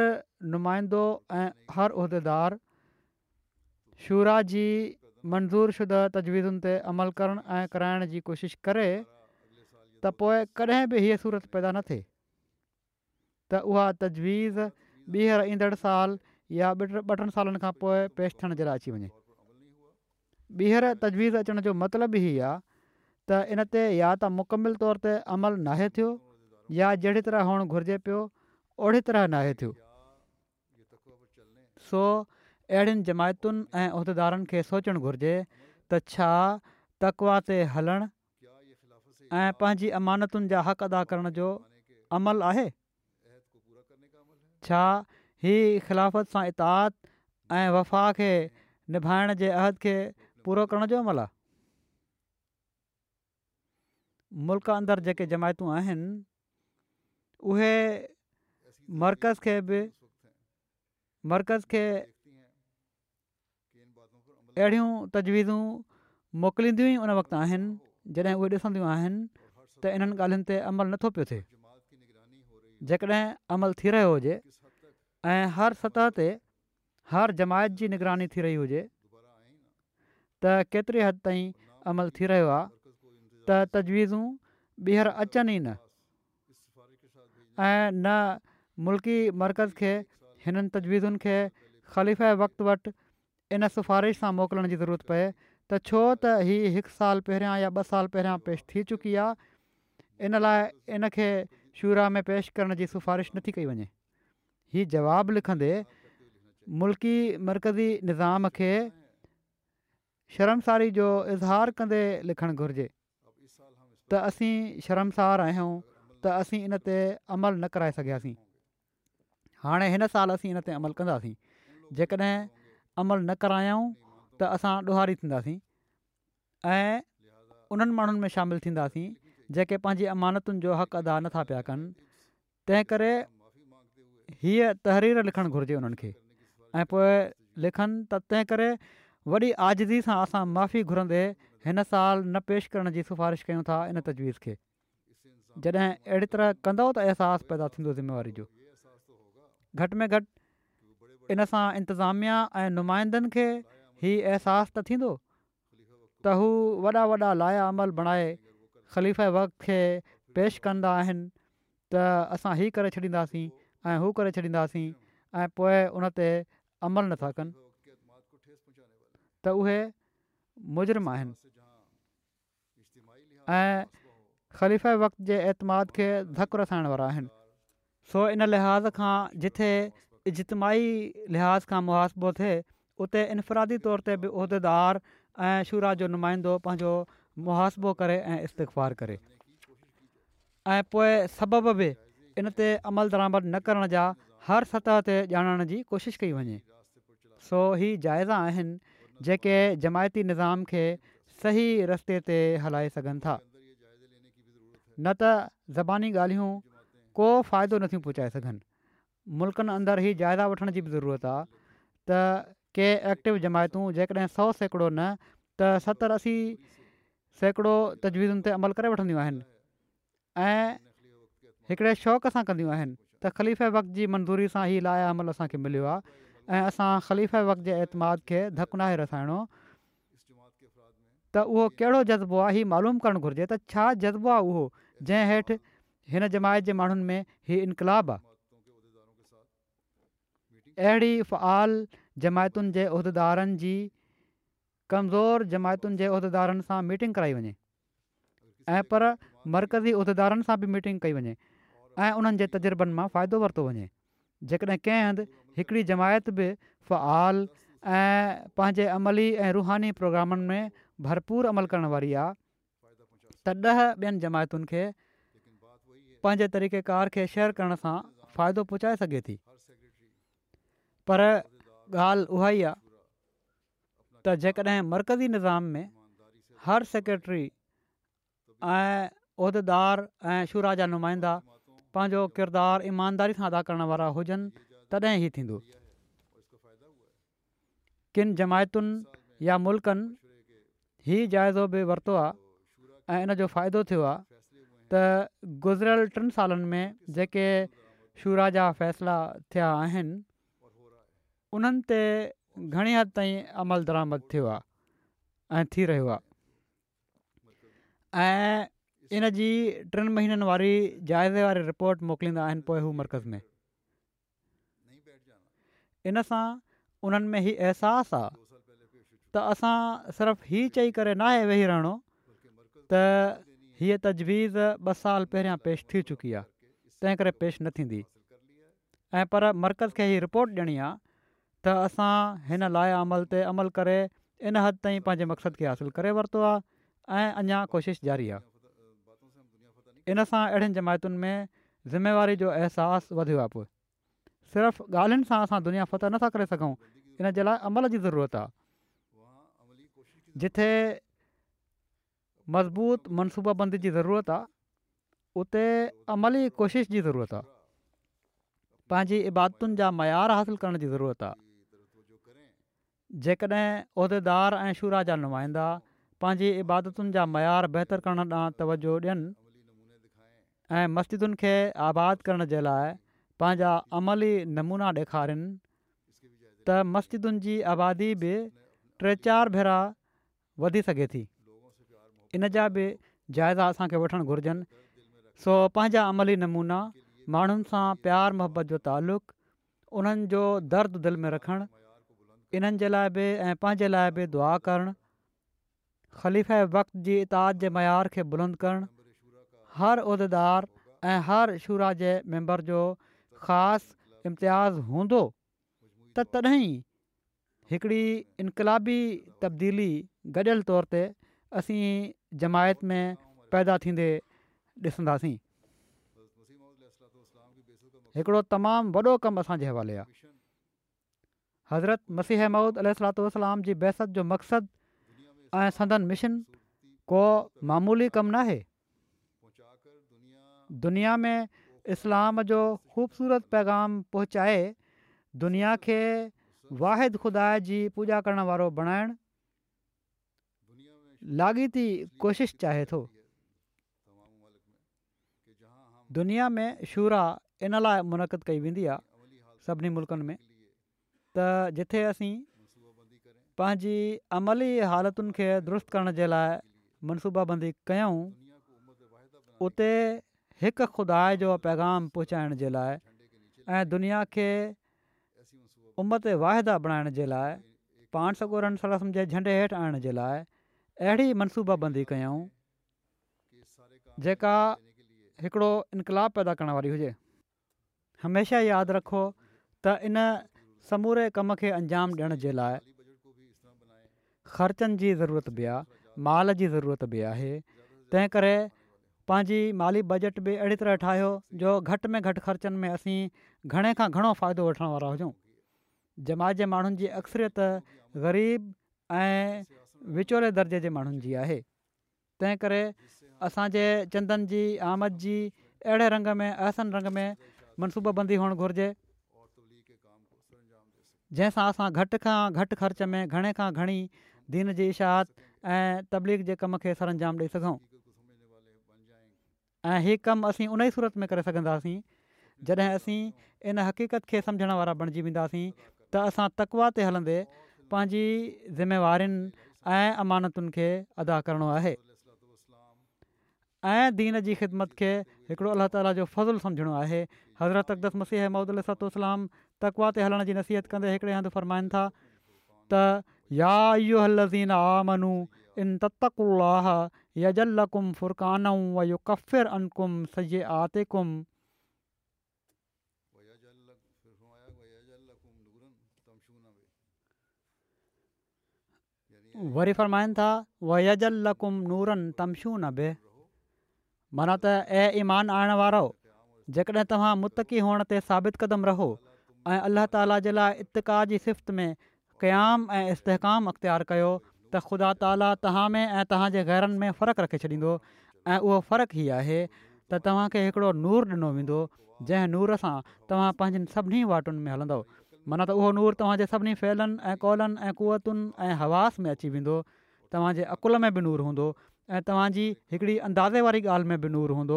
नुमाइंदो ऐं हर उहिदेदार शूरा जी मंज़ूर शुदा तजवीज़ुनि ते अमल करणु ऐं कराइण जी कोशिशि करे त पोइ कॾहिं बि हीअ सूरत पैदा न थिए त उहा तजवीज़ ॿीहर ईंदड़ साल या ॿ टिनि सालनि खां पोइ पेश थियण जे लाइ अची वञे ॿीहर तजवीज़ अचण जो मतिलबु ई आहे त इन ते या त मुकमिल तौर ते अमल नाहे थियो या जहिड़ी तरह हुअणु घुरिजे पियो ओड़ी तरह नाहे थियो सो अहिड़ियुनि जमायतुनि ऐं उदेदारनि खे सोचणु घुरिजे त छा तकवा ते हलणु ऐं पंहिंजी हक़ अदा करण जो अमल आहे छा ई ख़िलाफ़त सां इताद ऐं वफ़ा खे निभाइण जे अहद खे पूरो करण जो अमल आहे मुल्क़ अंदरि जेके जमायतूं आहिनि उहे मर्कज़ खे बि मर्कज़ खे अहिड़ियूं तजवीज़ूं मोकिलींदियूं ई उन वक़्तु आहिनि जॾहिं उहे ॾिसंदियूं आहिनि त इन्हनि ॻाल्हियुनि ते अमल नथो पियो थिए जेकॾहिं अमल थी रहियो हुजे ऐं हर सतह ते हर जमायत जी निगरानी थी रही हुजे त केतिरे हदि ताईं अमल थी रहियो आहे त तजवीज़ूं ॿीहर अचनि ई न ऐं न मुल्की मर्कज़ खे हिननि तजवीज़ुनि खे ख़लीफ़ वक़्त वटि इन सिफारिश सां मोकिलण जी ज़रूरत पए त छो त हीअ हिकु साल पहिरियां या ॿ साल पहिरियां पेश थी चुकी आहे इन लाइ इनखे शूरा में पेश करण जी सिफ़ारिश नथी कई वञे हीअ जवाबु लिखंदे मुल्की मरकज़ी निज़ाम खे शर्मसारी जो इज़हार कंदे लिखणु घुरिजे त असीं शर्मसार आहियूं त असीं इन ते अमल न कराए सघियासीं हाणे हिन साल असीं इन ते अमल कंदासीं जेकॾहिं अमल न करायूं त असां ॾुहारी थींदासीं ऐं उन्हनि माण्हुनि में शामिलु थींदासीं जेके पंहिंजी अमानतुनि जो हक़ अदा नथा पिया कनि तंहिं करे हीअ तहरीर लिखणु घुरिजे उन्हनि खे ऐं पोइ लिखनि त तंहिं करे वॾी आज़दी सां असां माफ़ी घुरंदे हिन साल न पेश करण जी सिफारिश कयूं था इन तजवीज़ खे जॾहिं अहिड़ी तरह कंदो त अहसासु पैदा थींदो ज़िमेवारी जो घटि में घटि इन सां इंतिज़ामिया ऐं नुमाइंदनि खे ई अहसासु त थींदो त हू वॾा वॾा लाया अमल बणाए ख़लीफ़ वक़्तु खे पेश कंदा आहिनि त असां हीअ करे छॾींदासीं ऐं हू करे छॾींदासीं ऐं पोइ उन ते अमल नथा कनि त उहे मुजरिम आहिनि ऐं ख़लीफ़ जे एतमाद खे धकु रसाइण वारा आहिनि सो इन लिहाज़ खां जिथे जितमाई लिहाज़ खां मुआसिबो थिए उते इनफ़रादी तौर ते बि उहिदेदार ऐं शुरूआति जो नुमाइंदो पंहिंजो मुआसिबो करे ऐं इस्तिक़ार करे ऐं पोइ सबब बि इन ते अमल दरामद न करण जा हर सतह ते ॼाणण जी कोशिशि कई वञे सो इहे जाइज़ा आहिनि जेके जमायती निज़ाम खे सही रस्ते ते हलाए सघनि था न त ज़बानी ॻाल्हियूं को फ़ाइदो नथियूं पहुचाए सघनि मुल्कनि अंदरि ई जाइदा वठण जी बि ज़रूरत आहे त कंहिं एक्टिव जमायतूं जेकॾहिं सौ सैकड़ो न त सतरि असी सैकड़ो तजवीज़नि ते अमल करे वठंदियूं आहिनि ऐं हिकिड़े शौक़ु सां कंदियूं आहिनि त ख़लीफ़े वक़्त जी मंज़ूरी सां इहा लाया अमल असांखे मिलियो आहे ऐं ख़लीफ़े वक़्त जे एतमाद खे धकुनाहे रसाइणो त उहो कहिड़ो जज़्बो आहे मालूम करणु घुरिजे त छा जज़्बो आहे उहो जंहिं हेठि हिन जमायत जे माण्हुनि में हीउ आहे अहिड़ी फ़आल जमायतुनि जे अहिदेदारनि जी कमज़ोर जमायतुनि जे उहिदारनि सां मीटिंग कराई वञे ऐं पर मर्कज़ी उहिदेदारनि सां बि मीटिंग कई वञे ऐं उन्हनि जे तजुर्बनि मां फ़ाइदो वरितो वञे जेकॾहिं कंहिं हंधि हिकिड़ी जमायत बि फ़ाल ऐं पंहिंजे अमली ऐं रुहानी प्रोग्रामनि में भरपूर अमल करण वारी आहे त ॾह ॿियनि जमायतुनि खे पंहिंजे तरीक़ेकार खे शेयर करण सां फ़ाइदो पहुचाए सघे थी पर ॻाल्हि उहा ई आहे त जेकॾहिं मर्कज़ी निज़ाम में हर सेक्रेटरी ऐं उहिदेदार ऐं शुरा जा नुमाइंदा पंहिंजो किरदारु ईमानदारी सां अदा करण वारा हुजनि तॾहिं ई थींदो किनि जमायतुनि या मुल्कनि ई जाइज़ो बि वरितो आहे ऐं इन जो फ़ाइदो थियो आहे त गुज़रियल टिनि सालनि में जेके शुरा जा फ़ैसिला थिया उन्हनि ते घणी हदि ताईं अमल दरामद थियो आहे थी रहियो आहे इन जी टिनि महीननि वारी जाइज़े वारी रिपोट मोकिलींदा आहिनि पोइ हू मर्कज़ में उन्हनि में हीउ अहसासु आहे त असां सिर्फ़ु हीउ चई करे नाहे वेही रहणो त हीअ तजवीज़ ॿ साल पहिरियां पेश थी चुकी आहे तंहिं करे पेश न थींदी ऐं पर मर्कज़ खे हीअ रिपोर्ट ॾियणी आहे त असां हिन लाइ अमल ते अमल करे इन हद ताईं पंहिंजे मक़सद खे हासिलु करे वरितो आहे ऐं अञा कोशिशि जारी आहे इन सां अहिड़ियुनि जमायतुनि में ज़िमेवारी जो अहसासु वधियो आहे पोइ सिर्फ़ु ॻाल्हियुनि सां असां दुनिया फ़तह नथा करे सघूं इन जे लाइ अमल जी ज़रूरत आहे जिथे मज़बूत मनसूबाबंदी जी ज़रूरत आहे उते अमली कोशिश जी ज़रूरत आहे पंहिंजी इबादतुनि जा मयार हासिलु करण जी ज़रूरत आहे जेकॾहिं उहिदेदार ऐं शूरा जा नुमाइंदा पंहिंजी इबादतुनि जा मयारु बहितरु करण ॾांहुं तवजो ॾियनि ऐं मस्तजिदुनि खे आबाद करण जे लाइ पंहिंजा अमली नमूना ॾेखारीनि त मस्जिदुनि जी आबादी बि टे चारि भेरा वधी सघे थी इन जा बि जाइज़ा असांखे वठणु घुरिजनि सो पंहिंजा अमली नमूना माण्हुनि सां प्यारु मोहबत जो तालुक़ु उन्हनि जो दर्द दिलि में रखणु इन्हनि जे लाइ बि ऐं पंहिंजे लाइ बि दुआ करणु ख़लीफ़े वक़्त जी इताद जे मयार खे बुलंद करणु हर उहिदेदार ऐं हर शुरा जे मेंबर जो ख़ासि इम्तियाज़ हूंदो त तॾहिं इनकलाबी तब्दीली गॾियल तौर ते असीं जमायत में पैदा थींदे ॾिसंदासीं हिकिड़ो तमामु वॾो कमु असांजे हवाले हज़रत मसीह महूद अल जी बहसत जो मक़सदु ऐं संदन मिशन को मामूली कमु नाहे दुनिया में इस्लाम जो ख़ूबसूरत पैगाम पहुचाए दुनिया खे वाहिद खुदा जी पूॼा करणु वारो बणाइणु लाॻीती कोशिशि चाहे थो दुनिया में शूरा इन लाइ मुनक़द कई वेंदी आहे सभिनी मुल्कनि में जिथे असीं पंहिंजी अमली हालतुनि खे दुरुस्त करण जे लाइ मनसूबा बंदी कयूं उते हिकु खुदा जो पैगाम पहुचाइण जे लाइ ऐं दुनिया खे उमत वाहिदा बणाइण जे लाइ पाण सगोरन सरसम जे झंडे हेठि आणण जे लाइ अहिड़ी मनसूबाबंदी कयूं जेका हिकिड़ो इनक़ाबु पैदा करण वारी हुजे हमेशह यादि रखो त इन समूरे कम खे अंजाम ॾियण जे लाइ ख़र्चनि जी ज़रूरत बि आहे माल जी ज़रूरत बि आहे तंहिं करे पंहिंजी माली बजट बि अहिड़ी तरह ठाहियो जो घटि में घटि ख़र्चनि में असीं घणे खां घणो फ़ाइदो वठण वारा हुजूं जमात जे माण्हुनि जी अक्सरियत ग़रीब ऐं विचोले दर्जे जे माण्हुनि जी आहे तंहिं करे असांजे चंदनि जी आमद जी अहिड़े रंग में अहसन रंग में मनसूबंदी हुअणु घुरिजे जंहिंसां असां घटि खां घटि ख़र्च में घणे खां घणी दीन जी इशाहत ऐं तबलीग जे कम खे सर अंजाम ॾेई सघूं ऐं हीअ कमु असीं उन ई सूरत में करे सघंदासीं जॾहिं असीं इन हक़ीक़त खे सम्झण वारा बणिजी वेंदासीं त असां तकवा ते हलंदे पंहिंजी ज़िम्मेवारियुनि ऐं अमानतुनि खे अदा करिणो आहे ऐं दीन जी ख़िदमत खे हिकिड़ो अलाह ताला जो फज़लु सम्झणो आहे हज़रत अकदस मसीह महदतोलाम तकवा ते हलण जी नसीहत कंदे हिकिड़े हंधि फ़रमाइनि था माना त ऐं ईमान आणण वारो जेकॾहिं तव्हां मुतक़ी हुअण ते साबित क़दम रहो ऐं अलाह ताला जे लाइ इतका जी सिफ़्त में क़यामु ऐं इस्तेकाम अख़्तियार कयो त ख़ुदा ताला तव्हां में ऐं तव्हांजे ग़रनि में फ़र्क़ु रखे छॾींदो ऐं उहो फ़र्क़ु ई आहे त तव्हांखे हिकिड़ो नूर ॾिनो वेंदो जंहिं नूर सां तव्हां पंहिंजनि सभिनी वाटुनि में हलंदो माना त उहो नूर तव्हांजे सभिनी फैलनि ऐं कॉलनि ऐं कुवतुनि ऐं हवास में अची वेंदो तव्हांजे अक़ुल में बि नूर हूंदो ऐं तव्हांजी हिकिड़ी अंदाज़े वारी ॻाल्हि में बि नूर हूंदो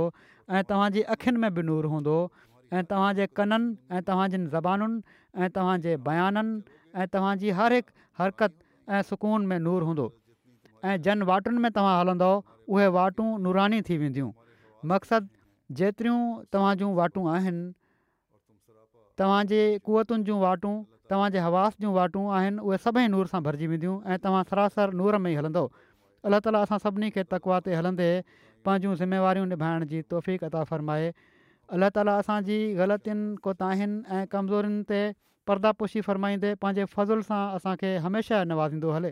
ऐं तव्हांजी अख़ियुनि में बि नूर हूंदो ऐं तव्हांजे कननि ऐं तव्हांजी ज़बानुनि ऐं तव्हांजे बयाननि ऐं तव्हांजी हरहिक हरकत ऐं सुकून में नूर हूंदो ऐं जन वाटुनि में तव्हां हलंदव उहे वाटूं नूरानी थी वेंदियूं मक़सदु जेतिरियूं तव्हां जूं वाटूं आहिनि तव्हांजे कुवतुनि जूं वाटूं तव्हांजे हवास जूं वाटूं आहिनि उहे सभई नूर सां भरिजी वेंदियूं ऐं तव्हां सरासर नूर में ई हलंदव अल्लाह ताला असां सभिनी खे तकवा ते हलंदे पंहिंजूं ज़िम्मेवारियूं निभाइण जी तौफ़ीक़ता फ़रमाए अल्ला ताला असांजी ग़लतियुनि कोताहिनि ऐं कमज़ोरनि ते परदापुछी फ़रमाईंदे पंहिंजे फ़ज़ुल सां असांखे हमेशह निवाजी हले